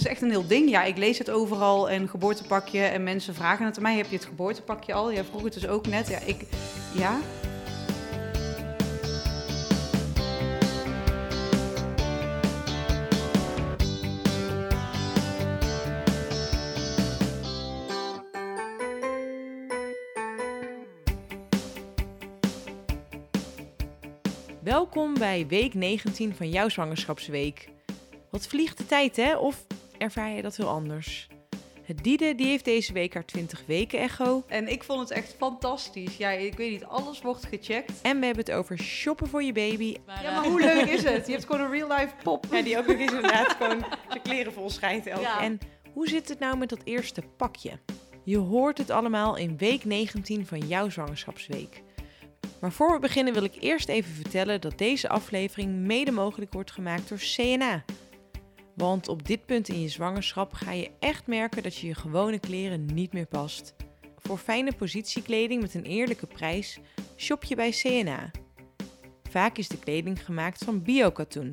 is echt een heel ding. Ja, ik lees het overal en geboortepakje en mensen vragen het aan mij. Heb je het geboortepakje al? Ja, vroeg het dus ook net. Ja, ik... Ja? Welkom bij week 19 van jouw zwangerschapsweek. Wat vliegt de tijd, hè? Of ervaar je dat heel anders? Het Diede die heeft deze week haar 20 weken echo. En ik vond het echt fantastisch. Ja, ik weet niet, alles wordt gecheckt. En we hebben het over shoppen voor je baby. Ja, maar hoe leuk is het? Je hebt gewoon een real-life pop. Ja, die ook nog eens inderdaad gewoon zijn kleren vol schijnt. Ja. En hoe zit het nou met dat eerste pakje? Je hoort het allemaal in week 19 van jouw zwangerschapsweek. Maar voor we beginnen wil ik eerst even vertellen dat deze aflevering mede mogelijk wordt gemaakt door CNA. Want op dit punt in je zwangerschap ga je echt merken dat je je gewone kleren niet meer past. Voor fijne positiekleding met een eerlijke prijs shop je bij CNA. Vaak is de kleding gemaakt van biokatoen.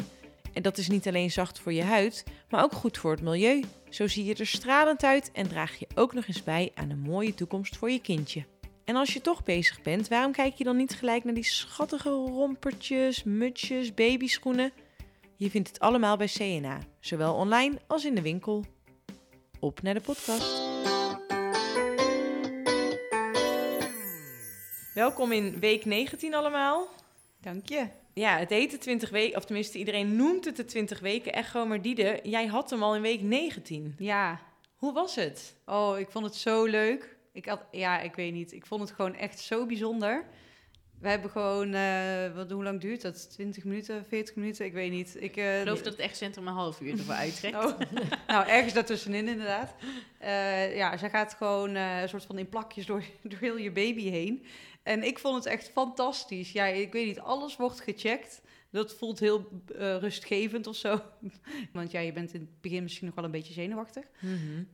En dat is niet alleen zacht voor je huid, maar ook goed voor het milieu. Zo zie je er stralend uit en draag je ook nog eens bij aan een mooie toekomst voor je kindje. En als je toch bezig bent, waarom kijk je dan niet gelijk naar die schattige rompertjes, mutsjes, babyschoenen? Je vindt het allemaal bij CNA, zowel online als in de winkel. Op naar de podcast. Welkom in week 19 allemaal. Dank je. Ja, het heet de 20 weken, of tenminste iedereen noemt het de 20 weken echo, maar Diede, jij had hem al in week 19. Ja. Hoe was het? Oh, ik vond het zo leuk. Ik had, ja, ik weet niet. Ik vond het gewoon echt zo bijzonder. We hebben gewoon, eh, wat, hoe lang duurt dat? 20 minuten, 40 minuten? Ik weet niet. Ik Ik geloof dat het echt centrum een half uur ervoor uittrekt. Oh, nou, ergens daartussenin inderdaad. Eh, ja, zij gaat gewoon een soort van in plakjes door, door heel je baby heen. En ik vond het echt fantastisch. Ja, ik weet niet, alles wordt gecheckt. Dat voelt heel rustgevend of zo. Want ja, je bent in het begin misschien nog wel een beetje zenuwachtig.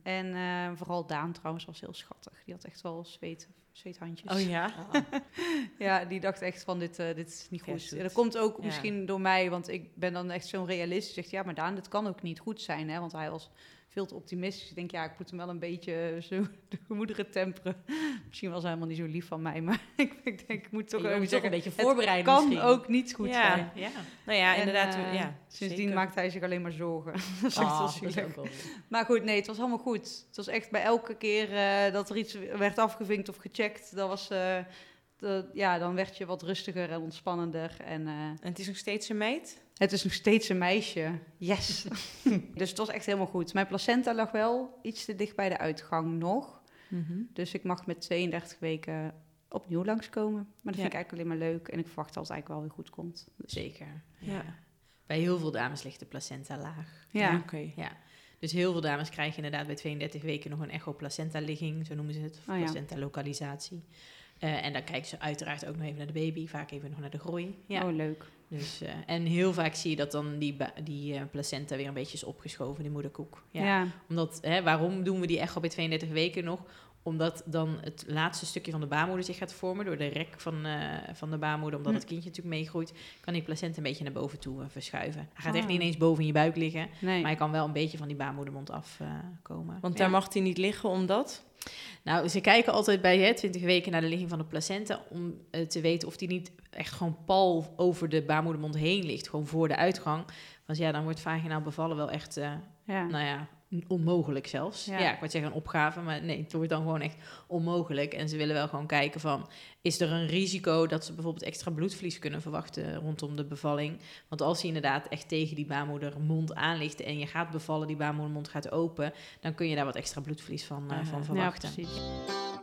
En eh, vooral Daan trouwens was heel schattig. Die had echt wel zweet, zweethandjes. Oh ja? Ja, die dacht echt van dit, eh, dit is niet goed. Dat komt ook Ja. misschien door mij, want ik ben dan echt zo'n realist. Die zegt, ja, maar Daan, dit kan ook niet goed zijn. Hè? Want hij was veel te optimistisch. Ik denk, ja, ik moet hem wel een beetje zo de gemoederen temperen. Misschien was hij helemaal niet zo lief van mij, maar ik, denk, ik moet toch Je even toch zeggen, een beetje het voorbereiden kan misschien. ook niet goed Ja. zijn. Ja. Nou ja, En, inderdaad. eh, ja, Sindsdien zeker. maakt hij zich alleen maar zorgen. dat is Ah, dat is wel. Maar goed, nee, het was allemaal goed. Het was echt bij elke keer eh, dat er iets werd afgevinkt of gecheckt, dat was, eh, ja, dan werd je wat rustiger en ontspannender. En, eh, En het is nog steeds een meid? Het is nog steeds een meisje. Yes. dus het was echt helemaal goed. Mijn placenta lag wel iets te dicht bij de uitgang nog. Dus ik mag met 32 weken opnieuw langskomen. Maar dat Ja. vind ik eigenlijk alleen maar leuk. En ik verwacht dat het eigenlijk wel weer goed komt. Dus, Zeker. Ja. Ja. Bij heel veel dames ligt de placenta laag. ja. Oké. Ja. Dus heel veel dames krijgen inderdaad bij 32 weken nog een echo-placenta-ligging, zo noemen ze het. Of Oh ja. Eh, en dan kijken ze uiteraard ook nog even naar de baby, vaak even nog naar de groei. Ja. Oh, leuk. Dus, eh, en heel vaak zie je dat dan die, die eh, placenta weer een beetje is opgeschoven, die moederkoek. Ja. Ja. Omdat, hè, waarom doen we die echo bij 32 weken nog? Omdat dan het laatste stukje van de baarmoeder zich gaat vormen door de rek van, eh, van de baarmoeder. Omdat Hm. het kindje natuurlijk meegroeit, kan die placenta een beetje naar boven toe eh, verschuiven. Hij gaat echt Ah. niet ineens boven in je buik liggen, Nee. maar hij kan wel een beetje van die baarmoedermond afkomen. Want Ja. daar mag hij niet liggen omdat? Nou, ze kijken altijd bij hè, 20 weken naar de ligging van de placenta om eh, te weten of die niet echt gewoon pal over de baarmoedermond heen ligt, gewoon voor de uitgang. Want ja, dan wordt vaginaal bevallen wel echt, ja. nou ja, onmogelijk zelfs. Ja. Ja. ik wou zeggen een opgave, maar nee, het wordt dan gewoon echt onmogelijk. En ze willen wel gewoon kijken van, is er een risico dat ze bijvoorbeeld extra bloedverlies kunnen verwachten rondom de bevalling? Want als hij inderdaad echt tegen die baarmoedermond aan ligt en je gaat bevallen, die baarmoedermond gaat open, dan kun je daar wat extra bloedverlies van, eh, van verwachten. Ja, precies.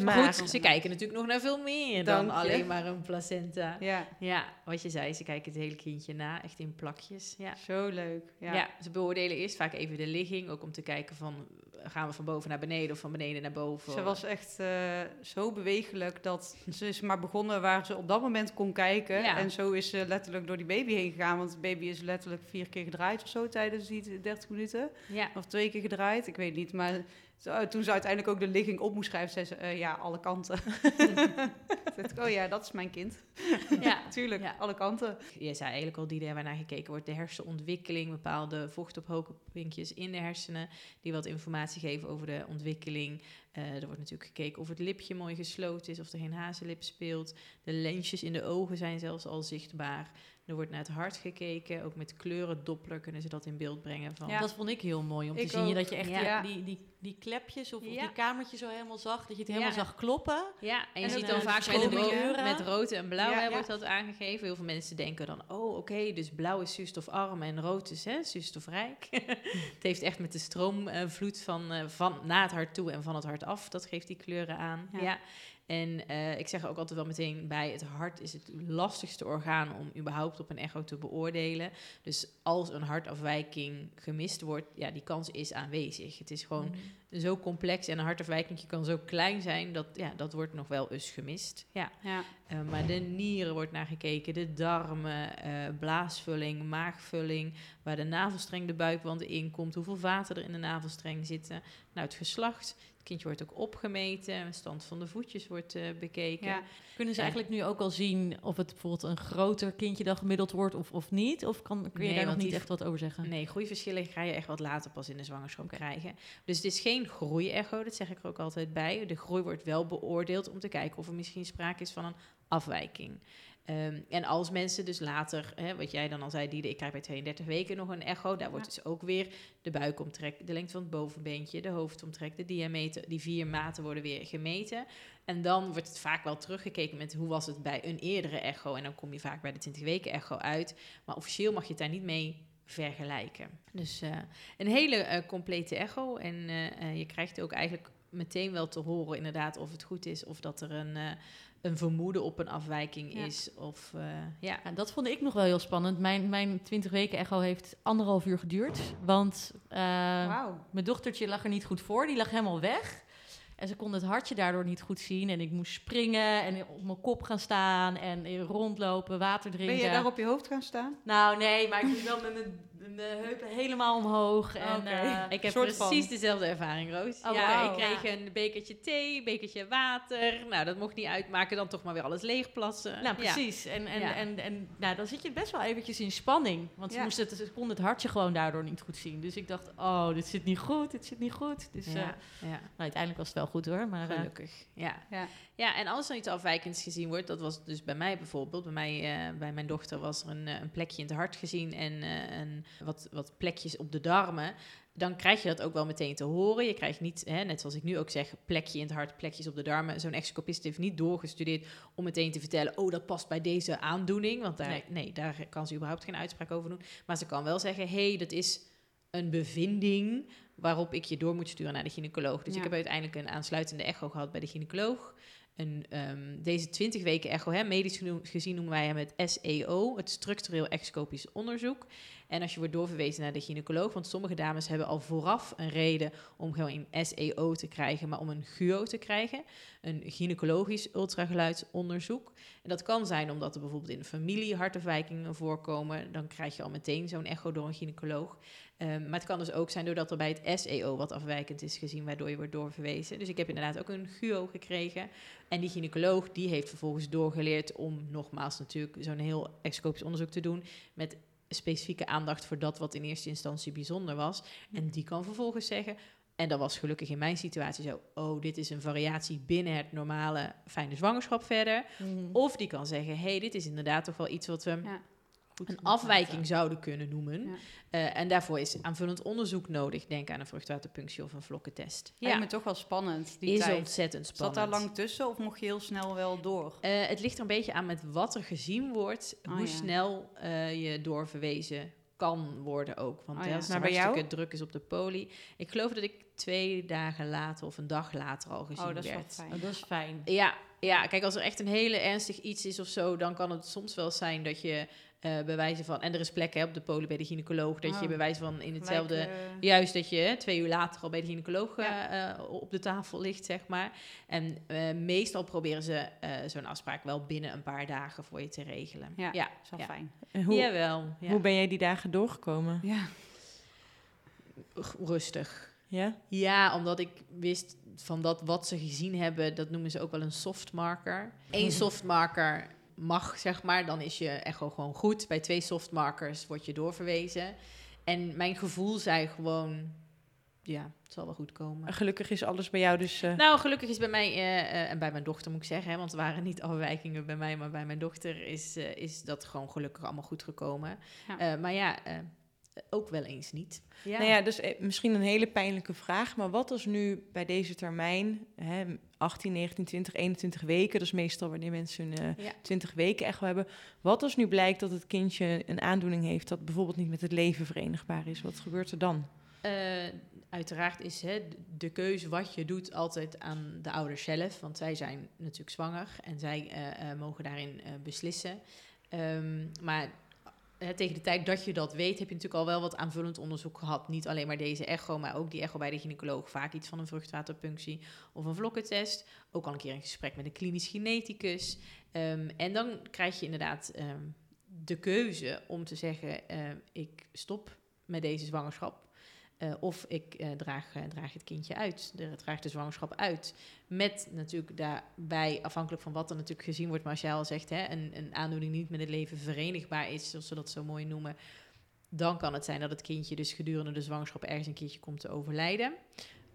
Maar goed, ze kijken natuurlijk nog naar veel meer dan Dank je. alleen maar een placenta. Ja, Ja, wat je zei, ze kijken het hele kindje na, echt in plakjes. Ja. zo leuk. Ja. Ja. ze beoordelen eerst vaak even de ligging, ook om te kijken van gaan we van boven naar beneden of van beneden naar boven? Ze was echt eh, zo bewegelijk dat ze is maar begonnen waar ze op dat moment kon kijken. Ja. En zo is ze letterlijk door die baby heen gegaan. Want de baby is letterlijk vier keer gedraaid of zo tijdens die 30 minuten. Ja. Of twee keer gedraaid, ik weet niet. Maar zo, toen ze uiteindelijk ook de ligging op moest schrijven, zei ze, eh, ja, alle kanten. Oh ja, dat is mijn kind. ja. Tuurlijk, Ja. alle kanten. Je zei eigenlijk al die daar waarnaar gekeken wordt. De hersenontwikkeling, bepaalde vochtophopinkjes in de hersenen. Die wat informatie geven over de ontwikkeling. Eh, er wordt natuurlijk gekeken of het lipje mooi gesloten is. Of er geen hazenlip speelt. De lensjes in de ogen zijn zelfs al zichtbaar. Er wordt naar het hart gekeken. Ook met kleuren doppler kunnen ze dat in beeld brengen. Van, Ja. Dat vond ik heel mooi om te Ik zien. ook. Dat je echt Ja. die, die, die, die klepjes of, of die kamertjes zo helemaal zag. Dat je het helemaal Ja. zag kloppen. Ja, en je En ziet ook, dan vaak bij de met rood en blauw Ja, hè, ja. wordt dat aangegeven. Heel veel mensen denken dan, oh oké, dus blauw is zuurstofarm en rood is hè, zuurstofrijk. het heeft echt met de stroomvloed van, eh, van naar het hart toe en van het hart af, dat geeft die kleuren aan. Ja. En eh, ik zeg ook altijd wel meteen bij, het hart is het lastigste orgaan om überhaupt op een echo te beoordelen. Dus als een hartafwijking gemist wordt, ja, die kans is aanwezig. Het is gewoon zo complex en een hartafwijking kan zo klein zijn, dat, ja, dat wordt nog wel eens gemist. Ja. Ja. Eh, maar de nieren wordt naar gekeken, de darmen, eh, blaasvulling, maagvulling, waar de navelstreng de buikwand in komt, hoeveel vaten er in de navelstreng zitten. Nou, het geslacht, het kindje wordt ook opgemeten, de stand van de voetjes wordt eh, bekeken. Ja. Kunnen ze Ja. eigenlijk nu ook al zien of het bijvoorbeeld een groter kindje dan gemiddeld wordt of, of niet? Of kan, kun je Nee, daar nog niet echt wat over zeggen? Nee, groeiverschillen ga je echt wat later pas in de zwangerschap krijgen. Dus het is geen groeiecho, dat zeg ik er ook altijd bij. De groei wordt wel beoordeeld om te kijken of er misschien sprake is van een afwijking. Ehm, en als mensen dus later, hè, wat jij dan al zei, die ik krijg bij 32 weken nog een echo, daar wordt Ja. dus ook weer de buikomtrek, de lengte van het bovenbeentje, de hoofdomtrek, de diameter, die vier maten worden weer gemeten. En dan wordt het vaak wel teruggekeken met hoe was het bij een eerdere echo. En dan kom je vaak bij de 20 weken echo uit. Maar officieel mag je het daar niet mee vergelijken. Dus eh, een hele eh, complete echo. En eh, je krijgt ook eigenlijk meteen wel te horen inderdaad of het goed is. Of dat er een, eh, een vermoeden op een afwijking Ja. is. Of ja. Ja, dat vond ik nog wel heel spannend. Mijn, mijn 20 weken echo heeft anderhalf uur geduurd. Want eh, Wauw. mijn dochtertje lag er niet goed voor. Die lag helemaal weg. En ze kon het hartje daardoor niet goed zien. En ik moest springen en op mijn kop gaan staan en rondlopen, water drinken. Ben je daar op je hoofd gaan staan? Nou, nee, maar ik moest wel met mijn, mijn heupen helemaal omhoog. En, eh, Ik heb precies van. dezelfde ervaring, Roos. Oh, ja, ik kreeg een bekertje thee, een bekertje water. Nou, dat mocht niet uitmaken. Dan toch maar weer alles leegplassen. nou, Ja. precies. En, en, Ja. en, en nou, dan zit je best wel eventjes in spanning. Want ze, moest het, ze kon het hartje gewoon daardoor niet goed zien. Dus ik dacht, oh, dit zit niet goed, dit zit niet goed. Dus eh, Ja, ja. nou, uiteindelijk was het wel goed hoor. Maar, eh, Gelukkig, ja. Ja. Ja, en als er iets afwijkends gezien wordt, dat was dus bij mij bijvoorbeeld. Bij, mij, eh, bij mijn dochter was er een, eh, een plekje in het hart gezien en eh, een, wat, wat plekjes op de darmen. Dan krijg je dat ook wel meteen te horen. Je krijgt niet, hè, net zoals ik nu ook zeg, plekje in het hart, plekjes op de darmen. Zo'n excopist heeft niet doorgestudeerd om meteen te vertellen... oh, dat past bij deze aandoening. Want daar, Nee. nee. daar kan ze überhaupt geen uitspraak over doen. Maar ze kan wel zeggen, hé, hey, dat is een bevinding waarop ik je door moet sturen naar de gynaecoloog. Dus Ja. ik heb uiteindelijk een aansluitende echo gehad bij de gynaecoloog. Ehm, deze 20 weken echo, hè, medisch gezien noemen wij hem het SEO, het structureel excopisch onderzoek. En als je wordt doorverwezen naar de gynaecoloog, want sommige dames hebben al vooraf een reden om gewoon een SEO te krijgen, maar om een GUO te krijgen, een gynaecologisch ultrageluidsonderzoek. En dat kan zijn omdat er bijvoorbeeld in de familie hartafwijkingen voorkomen, dan krijg je al meteen zo'n echo door een gynaecoloog. Ehm, maar het kan dus ook zijn doordat er bij het SEO wat afwijkend is gezien, waardoor je wordt doorverwezen. Dus ik heb inderdaad ook een GUO gekregen. En die gynaecoloog die heeft vervolgens doorgeleerd om nogmaals natuurlijk zo'n heel excopisch onderzoek te doen met specifieke aandacht voor dat wat in eerste instantie bijzonder was. En die kan vervolgens zeggen, en dat was gelukkig in mijn situatie zo, oh, dit is een variatie binnen het normale fijne zwangerschap verder. mhm. Of die kan zeggen, hey, dit is inderdaad toch wel iets wat we Ja. Goed een afwijking zouden kunnen noemen. Ja. Eh, en daarvoor is aanvullend onderzoek nodig. Denk aan een vruchtwaterpunctie of een vlokkentest. Lijkt me toch wel spannend, die is tijd. ontzettend Zat spannend. daar lang tussen of mocht je heel snel wel door? Eh, het ligt er een beetje aan met wat er gezien wordt, Oh, hoe ja. snel eh, je doorverwezen kan worden ook. Want Oh, ja. als er jou? hartstikke druk is op de poli. Ik geloof dat ik twee dagen later of een dag later al gezien Oh, dat is wel werd. fijn. Oh, dat is fijn. Ja, Ja, kijk, als er echt een hele ernstig iets is of zo, dan kan het soms wel zijn dat je eh bij wijze van... En er is plek hè, op de polen bij de gynaecoloog, dat je Oh. bij wijze van in hetzelfde... Eh, Juist dat je hè, twee uur later al bij de gynaecoloog eh, Ja. op de tafel ligt, zeg maar. En eh, meestal proberen ze eh, zo'n afspraak wel binnen een paar dagen voor je te regelen. Ja, ja. is wel ja. fijn. En hoe, Jawel, ja. hoe ben jij die dagen doorgekomen? Ja. Rustig. Ja? Ja, omdat ik wist van dat wat ze gezien hebben, dat noemen ze ook wel een softmarker. Eén softmarker mag, zeg maar, dan is je echo gewoon goed. Bij twee softmarkers word je doorverwezen. En mijn gevoel zei gewoon, ja, het zal wel goed komen. Gelukkig is alles bij jou dus... eh, Nou, gelukkig is bij mij eh, eh, en bij mijn dochter moet ik zeggen, hè, want er waren niet afwijkingen bij mij, maar bij mijn dochter is, is dat gewoon gelukkig allemaal goed gekomen. Ja. Maar ja, ook wel eens niet. Ja. Nou ja, dus eh, misschien een hele pijnlijke vraag, maar wat als nu bij deze termijn, hè, 18, 19, 20, 21 weken, dat is meestal wanneer mensen hun eh, Ja. 20 weken echo hebben, wat als nu blijkt dat het kindje een aandoening heeft dat bijvoorbeeld niet met het leven verenigbaar is? Wat gebeurt er dan? Eh, uiteraard is hè, de keuze wat je doet altijd aan de ouders zelf. Want zij zijn natuurlijk zwanger en zij eh, eh, mogen daarin eh, beslissen. Ehm, maar tegen de tijd dat je dat weet, heb je natuurlijk al wel wat aanvullend onderzoek gehad. Niet alleen maar deze echo, maar ook die echo bij de gynaecoloog. Vaak iets van een vruchtwaterpunctie of een vlokkentest. Ook al een keer een gesprek met een klinisch geneticus. Ehm, en dan krijg je inderdaad ehm, de keuze om te zeggen: eh, ik stop met deze zwangerschap. Eh, of ik eh, draag, eh, draag het kindje uit, de, draag de zwangerschap uit. Met natuurlijk daarbij, afhankelijk van wat er natuurlijk gezien wordt, maar als jij al zegt, hè, een, een aandoening niet met het leven verenigbaar is, zoals ze dat zo mooi noemen, dan kan het zijn dat het kindje dus gedurende de zwangerschap ergens een keertje komt te overlijden.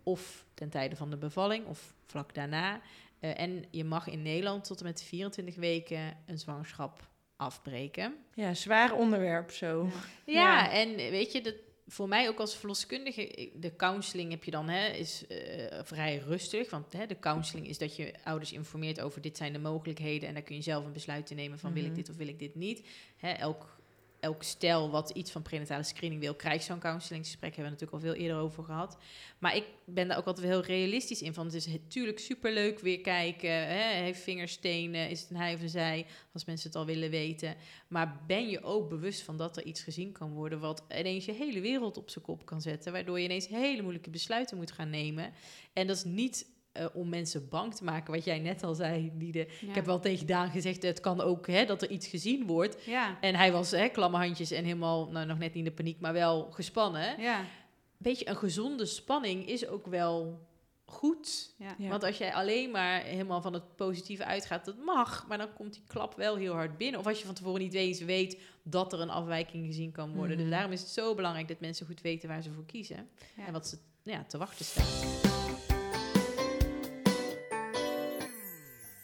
Of ten tijde van de bevalling, of vlak daarna. En je mag in Nederland tot en met 24 weken een zwangerschap afbreken. Ja, zwaar onderwerp zo. Ja, Ja. en weet je, dat, voor mij ook als verloskundige, de counseling heb je dan, hè, is eh, vrij rustig. Want hè, de counseling is dat je ouders informeert over dit zijn de mogelijkheden. En daar kun je zelf een besluit nemen van wil ik Mhm. dit of wil ik dit niet. Hè, elk, elk stel wat iets van prenatale screening wil, krijgt zo'n counselinggesprek. Hebben we natuurlijk al veel eerder over gehad. Maar ik ben daar ook altijd heel realistisch in. Van het is natuurlijk superleuk weer kijken. Hè, heeft vingerstenen, is het een hij of een zij, als mensen het al willen weten. Maar ben je ook bewust van dat er iets gezien kan worden wat ineens je hele wereld op zijn kop kan zetten, waardoor je ineens hele moeilijke besluiten moet gaan nemen. En dat is niet eh, om mensen bang te maken, wat jij net al zei, Diede. Ja. Ik heb wel tegen Daan gezegd, het kan ook hè, dat er iets gezien wordt. Ja. En hij was hè, klamme handjes en helemaal, nou nog net niet in de paniek, maar wel gespannen. Ja. Beetje een gezonde spanning is ook wel goed. Ja. Ja. Want als jij alleen maar helemaal van het positieve uitgaat, dat mag, maar dan komt die klap wel heel hard binnen. Of als je van tevoren niet eens weet dat er een afwijking gezien kan worden. Mhm. Dus daarom is het zo belangrijk dat mensen goed weten waar ze voor kiezen Ja. en wat ze ja, te wachten staat.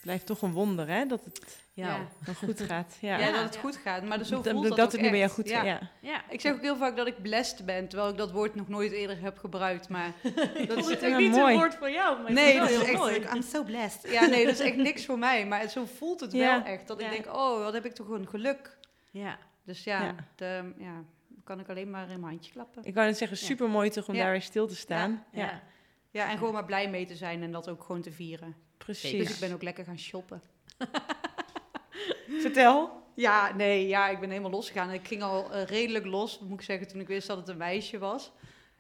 Blijft toch een wonder, hè, dat het Ja. goed gaat. Ja, Ja, dat het goed gaat. Maar zo dat, voelt dat, dat ook het nu bij jou goed ja. ja. Ja, Ik zeg ook heel vaak dat ik blessed ben, terwijl ik dat woord nog nooit eerder heb gebruikt. Maar dat is het ook niet een woord voor jou, maar Nee, dat is echt. I'm so blessed. Ja, nee, dat is echt niks voor mij. Maar zo voelt het Ja. wel echt. Dat Ja. ik denk, oh, wat heb ik toch een geluk. ja. Dus ja, Ja. De, ja kan ik alleen maar in mijn handje klappen. Ik wou net zeggen, super mooi toch om Ja. daar weer stil te staan. Ja, ja. Ja, en gewoon maar blij mee te zijn en dat ook gewoon te vieren. Precies. Dus ik ben ook lekker gaan shoppen. Vertel. Ja, nee, ja, ik ben helemaal losgegaan. Ik ging al eh, redelijk los, moet ik zeggen, toen ik wist dat het een meisje was.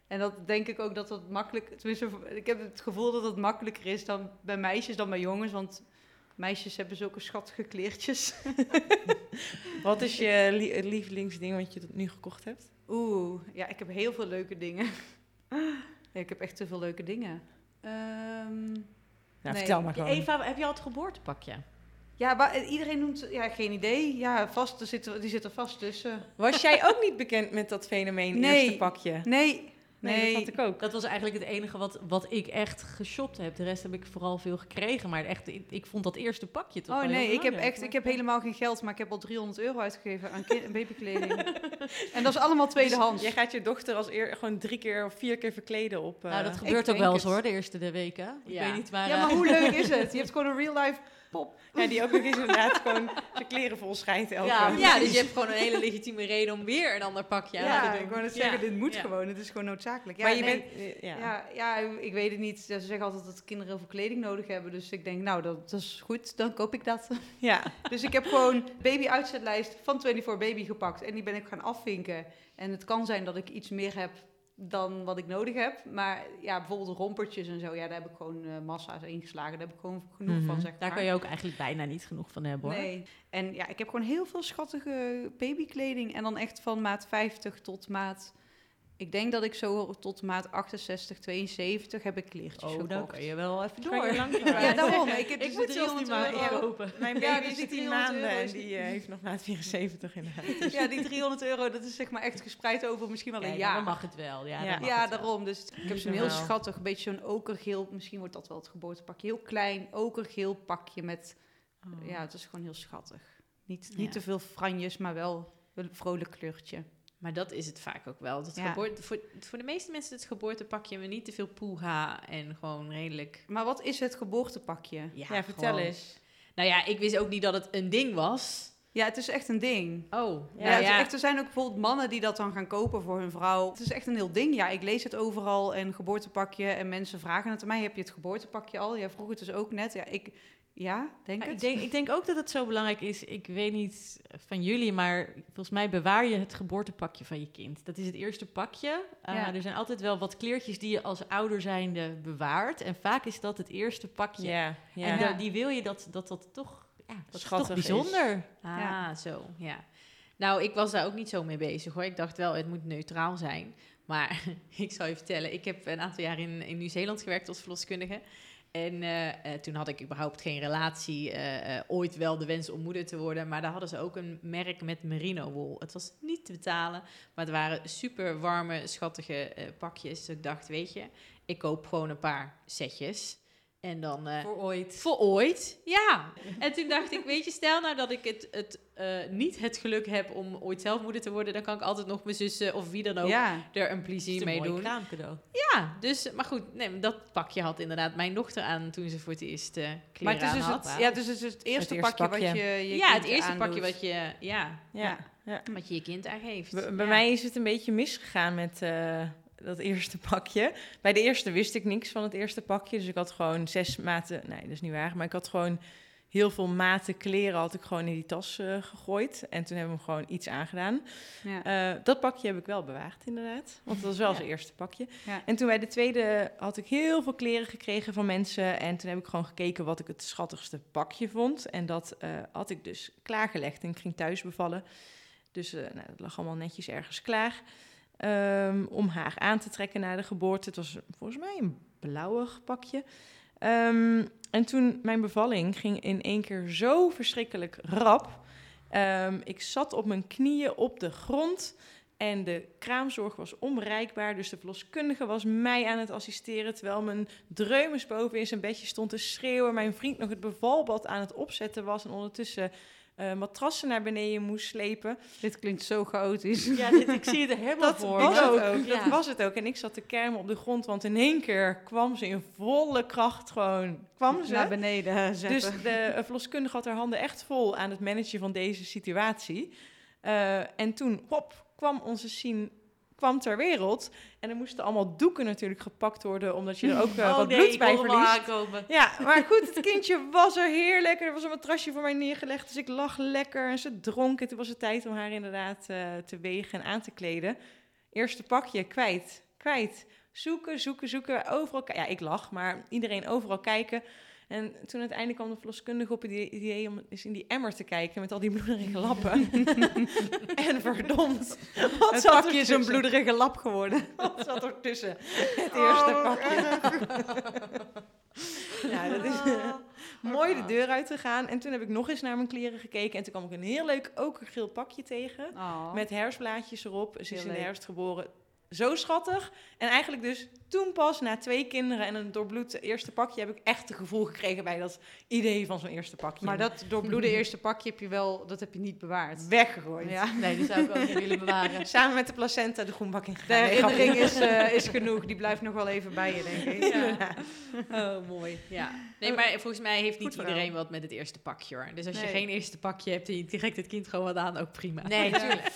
En dat denk ik ook dat het makkelijk... Tenminste, ik heb het gevoel dat het makkelijker is dan bij meisjes dan bij jongens. Want meisjes hebben zulke schattige kleertjes. Wat is je lievelingsding wat je tot nu gekocht hebt? Oeh, ja, ik heb heel veel leuke dingen. Ja, ik heb echt te veel leuke dingen. Ehm, Nou, Nee. vertel maar gewoon. Eva, heb je al het geboortepakje? ja, maar iedereen noemt... Ja, geen idee. Ja, vast, er zit, er- die zit er vast tussen. Was jij ook niet bekend met dat fenomeen Nee. eerste pakje? Nee, Nee, nee. dat had ik ook. Dat was eigenlijk het enige wat, wat ik echt geshopt heb. De rest heb ik vooral veel gekregen. Maar echt, ik, ik vond dat eerste pakje toch Oh nee, ik heb echt, ik heb helemaal geen geld, maar ik heb al 300 euro uitgegeven aan babykleding. en dat is allemaal tweedehands. Jij gaat je dochter als eer gewoon drie keer of vier keer verkleden op. eh, Nou, dat ik gebeurt ook wel eens hoor, de eerste de weken. Ik Ja. weet niet waar... ja, maar eh, hoe leuk is het? Je hebt gewoon een real life pop. Ja, die ook nog eens inderdaad gewoon zijn kleren vol schijnt elke Ja, Ja, dus je hebt gewoon een hele legitieme reden om weer een ander pakje aan Ja, te doen. ik wou net zeggen, Ja. dit moet Ja. gewoon. Het is gewoon noodzakelijk. Ja, maar je nee. bent... eh, Ja. Ja. Ja, ik weet het niet. Ze zeggen altijd dat kinderen heel veel kleding nodig hebben. Dus ik denk, nou, dat, dat is goed. Dan koop ik dat. ja. dus ik heb gewoon baby uitzetlijst van 24 Baby gepakt. En die ben ik gaan afvinken. En het kan zijn dat ik iets meer heb dan wat ik nodig heb. Maar ja, bijvoorbeeld rompertjes en zo. Ja, daar heb ik gewoon eh, massa's ingeslagen. Daar heb ik gewoon genoeg Mhm. van, zeg Daar maar. kan je ook eigenlijk bijna niet genoeg van hebben hoor. Nee. En ja, ik heb gewoon heel veel schattige babykleding. En dan echt van maat 50 tot maat... Ik denk dat ik zo tot maat 68, 72 heb ik kleertjes Oh, dan kan je wel even door. Ja, daarom. Ik, heb Ik dus moet zelfs 300 die maar euro. kopen. Mijn Ja, baby dus is die 10 300 maanden en die eh, heeft nog maat 74 inderdaad. Ja, die 300 euro, dat is zeg maar echt gespreid over misschien wel een Kijk, jaar. Dan mag het wel. Ja, Ja. ja, daarom. Dus ik heb zo'n heel schattig, een beetje zo'n okergeel, misschien wordt dat wel het geboortepakje. Heel klein okergeel pakje met, Oh. ja, het is gewoon heel schattig. Niet, niet Ja. te veel franjes, maar wel een vrolijk kleurtje. Maar dat is het vaak ook wel. Ja. geboorte, voor, voor de meeste mensen het geboortepakje, maar niet te veel poeha en gewoon redelijk... Maar wat is het geboortepakje? Ja, vertel gewoon- eens. Nou ja, ik wist ook niet dat het een ding was. Ja, het is echt een ding. Oh, Ja, echt, er zijn ook bijvoorbeeld mannen die dat dan gaan kopen voor hun vrouw. Het is echt een heel ding. Ja, ik lees het overal en geboortepakje en mensen vragen het aan mij. Heb je het geboortepakje al? Jij vroeg het dus ook net. Ja, ik, ja denk Ja, ik, denk, ik denk ook dat het zo belangrijk is. Ik weet niet van jullie, maar volgens mij bewaar je het geboortepakje van je kind. Dat is het eerste pakje. Uh, Ja. Er zijn altijd wel wat kleertjes die je als ouder zijnde bewaart. En vaak is dat het eerste pakje. Ja. En die wil je dat dat, dat toch, ja, dat is Schattig toch is. bijzonder. Ah, Ja. zo, ja. Nou, ik was daar ook niet zo mee bezig hoor. Ik dacht wel, het moet neutraal zijn. Maar ik zal je vertellen, ik heb een aantal jaar in, in Nieuw-Zeeland gewerkt als verloskundige. En eh, eh, toen had ik überhaupt geen relatie, eh, ooit wel de wens om moeder te worden. Maar daar hadden ze ook een merk met merino wol. Het was niet te betalen, maar het waren super warme, schattige pakjes. Dus ik dacht, weet je, ik koop gewoon een paar setjes. En dan... eh, Voor ooit. voor ooit, ja. En toen dacht ik, weet je, stel nou dat ik het, het, eh, niet het geluk heb om ooit zelf moeder te worden, dan kan ik altijd nog mijn zussen of wie dan ook Ja, er een plezier een mee mooi doen. kraamcadeau. Ja, dus, maar goed, nee, dat pakje had inderdaad mijn dochter aan toen ze voor het eerst eh maar kleren het is aan dus had. het, ja, dus het is het eerste, eerste pakje, pakje. wat je je ja, het eerste aandoet. pakje wat je, ja, ja. ja. wat je je kind aangeeft. Bij, bij Ja. mij is het een beetje misgegaan met eh, dat eerste pakje. Bij de eerste wist ik niks van het eerste pakje. Dus ik had gewoon zes maten... Nee, dat is niet waar. Maar ik had gewoon heel veel maten kleren had ik gewoon in die tas eh, gegooid. En toen hebben we hem gewoon iets aangedaan. Ja. Eh, dat pakje heb ik wel bewaard, inderdaad. Want dat was wel Ja. zijn eerste pakje. Ja. En toen bij de tweede had ik heel veel kleren gekregen van mensen. En toen heb ik gewoon gekeken wat ik het schattigste pakje vond. En dat eh, had ik dus klaargelegd. En ik ging thuis bevallen. Dus nou, dat lag allemaal netjes ergens klaar. Ehm, om haar aan te trekken na de geboorte. Het was volgens mij een blauwig pakje. Ehm, en toen mijn bevalling ging in één keer zo verschrikkelijk rap. Ehm, ik zat op mijn knieën op de grond. En de kraamzorg was onbereikbaar. Dus de verloskundige was mij aan het assisteren. Terwijl mijn dreumes boven in zijn bedje stond te schreeuwen. Mijn vriend nog het bevalbad aan het opzetten was. En ondertussen eh, matrassen naar beneden moest slepen. Dit klinkt zo chaotisch. Ja, dit, ik zie het er helemaal Dat voor. was ook. Ja. Dat was het ook. En ik zat te kermen op de grond. Want in één keer kwam ze in volle kracht gewoon... Kwam ze. Naar beneden zetten. Dus de verloskundige had haar handen echt vol aan het managen van deze situatie. Eh, en toen, hop, kwam onze Sien kwam ter wereld. En er moesten allemaal doeken natuurlijk gepakt worden, omdat je er ook eh, oh wat nee, bloed bij verliest. Ja, maar goed, het kindje was er heerlijk. Er was een matrasje voor mij neergelegd, dus ik lag lekker. En ze dronk en toen was het tijd om haar inderdaad eh, te wegen en aan te kleden. Eerste pakje, kwijt, kwijt. Zoeken, zoeken, zoeken. Overal, ja, ik lag, maar iedereen overal kijken. En toen uiteindelijk kwam de verloskundige op het idee om eens in die emmer te kijken met al die bloederige lappen. en verdomd, wat het zat pakje is een bloederige lap geworden. Wat zat er tussen? Het eerste Oh, pakje. ja, dat is mooi de deur uit gegaan. En toen heb ik nog eens naar mijn kleren gekeken. En toen kwam ik een heel leuk okergeel pakje tegen. Oh. Met herfstblaadjes erop. Ze is in de herfst geboren. Zo schattig. En eigenlijk dus toen pas, na twee kinderen en een doorbloed eerste pakje, heb ik echt het gevoel gekregen bij dat idee van zo'n eerste pakje. Maar dat doorbloede eerste pakje heb je wel, dat heb je niet bewaard. weggegooid. Ja. Nee, die zou ik ook niet willen bewaren. Samen met de placenta de groenbak in De gegaan. Herinnering is, eh, is genoeg. Die blijft nog wel even bij je, denk ik. Ja. Oh, mooi. Ja. Nee, maar volgens mij heeft niet Goed iedereen wat met het eerste pakje hoor. Dus als je geen eerste pakje hebt en je direct het kind gewoon wat aan, ook prima. Nee, natuurlijk.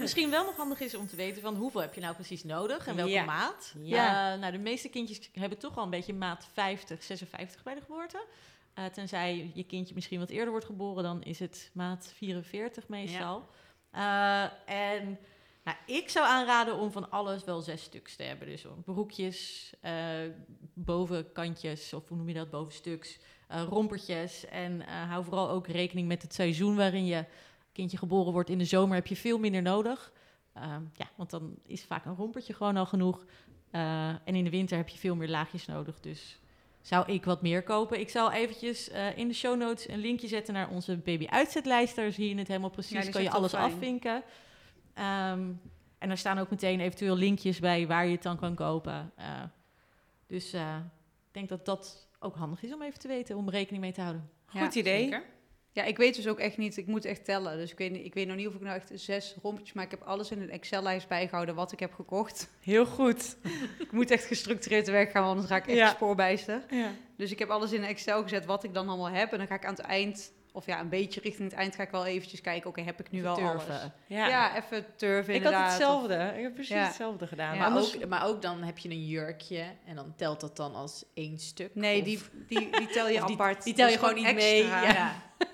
Misschien wel nog handig is om te weten van hoeveel heb je nou precies nodig en welke Ja. maat. Ja. Eh, nou, de meeste kindjes hebben toch al een beetje maat 50, 56 bij de geboorte. Eh, tenzij je kindje misschien wat eerder wordt geboren, dan is het maat 44 meestal. Eh, en nou, ik zou aanraden om van alles wel zes stuks te hebben. Dus broekjes, bovenkantjes, of hoe noem je dat, bovenstuks, rompertjes. En hou vooral ook rekening met het seizoen waarin je kindje geboren wordt. In de zomer heb je veel minder nodig. Ehm, ja, want dan is vaak een rompertje gewoon al genoeg. Eh, en in de winter heb je veel meer laagjes nodig. Dus zou ik wat meer kopen. Ik zal eventjes eh, in de show notes een linkje zetten naar onze baby-uitzetlijst. Daar zie je het helemaal precies. Ja, kan je alles fijn. afvinken. Ehm, en daar staan ook meteen eventueel linkjes bij waar je het dan kan kopen. Eh, dus eh, ik denk dat dat ook handig is om even te weten, om rekening mee te houden. Goed idee. Zeker. Ja, ik weet dus ook echt niet. Ik moet echt tellen. Dus ik weet, ik weet nog niet of ik nou echt zes rompjes... Maar ik heb alles in een Excel-lijst bijgehouden wat ik heb gekocht. Heel goed. ik moet echt gestructureerd te werk gaan, want anders raak ik echt Ja. spoorbijster. Ja. Dus ik heb alles in Excel gezet wat ik dan allemaal heb. En dan ga ik aan het eind... Of ja, een beetje richting het eind ga ik wel eventjes kijken. Oké, heb ik nu wel Turven. alles? Ja. Ja, even turven ik had inderdaad. hetzelfde. Ik heb precies Ja. hetzelfde gedaan. Ja, maar anders... ook, maar ook dan heb je een jurkje en dan telt dat dan als één stuk. Nee, Of- die, die, die tel je die- apart. Die tel je gewoon niet mee. extra. Ja.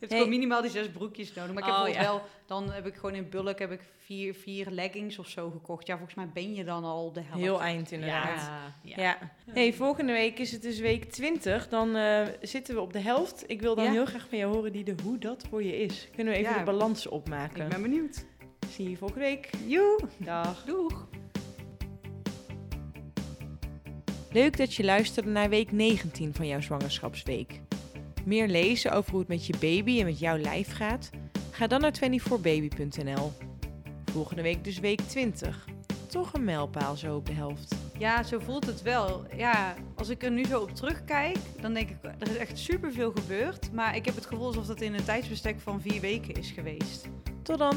Je hebt Hey. gewoon minimaal die zes broekjes nodig. Maar ik heb Oh, ja. wel, dan heb ik gewoon in bulk heb ik vier, vier leggings of zo gekocht. Ja, volgens mij ben je dan al de helft. Heel eind inderdaad. Ja. Ja. Ja. Hey, volgende week is het dus week 20. Dan eh, zitten we op de helft. Ik wil dan Ja. heel graag van jou horen die de hoe dat voor je is. Kunnen we even Ja. de balans opmaken? Ik ben benieuwd. Zie je volgende week. Joe, Dag. doeg. Leuk dat je luisterde naar week 19 van jouw zwangerschapsweek. Meer lezen over hoe het met je baby en met jouw lijf gaat? Ga dan naar 24baby.nl. Volgende week dus week 20. Toch een mijlpaal zo op de helft. Ja, zo voelt het wel. Ja, als ik er nu zo op terugkijk, dan denk ik, er is echt superveel gebeurd. Maar ik heb het gevoel alsof dat in een tijdsbestek van vier weken is geweest. Tot dan!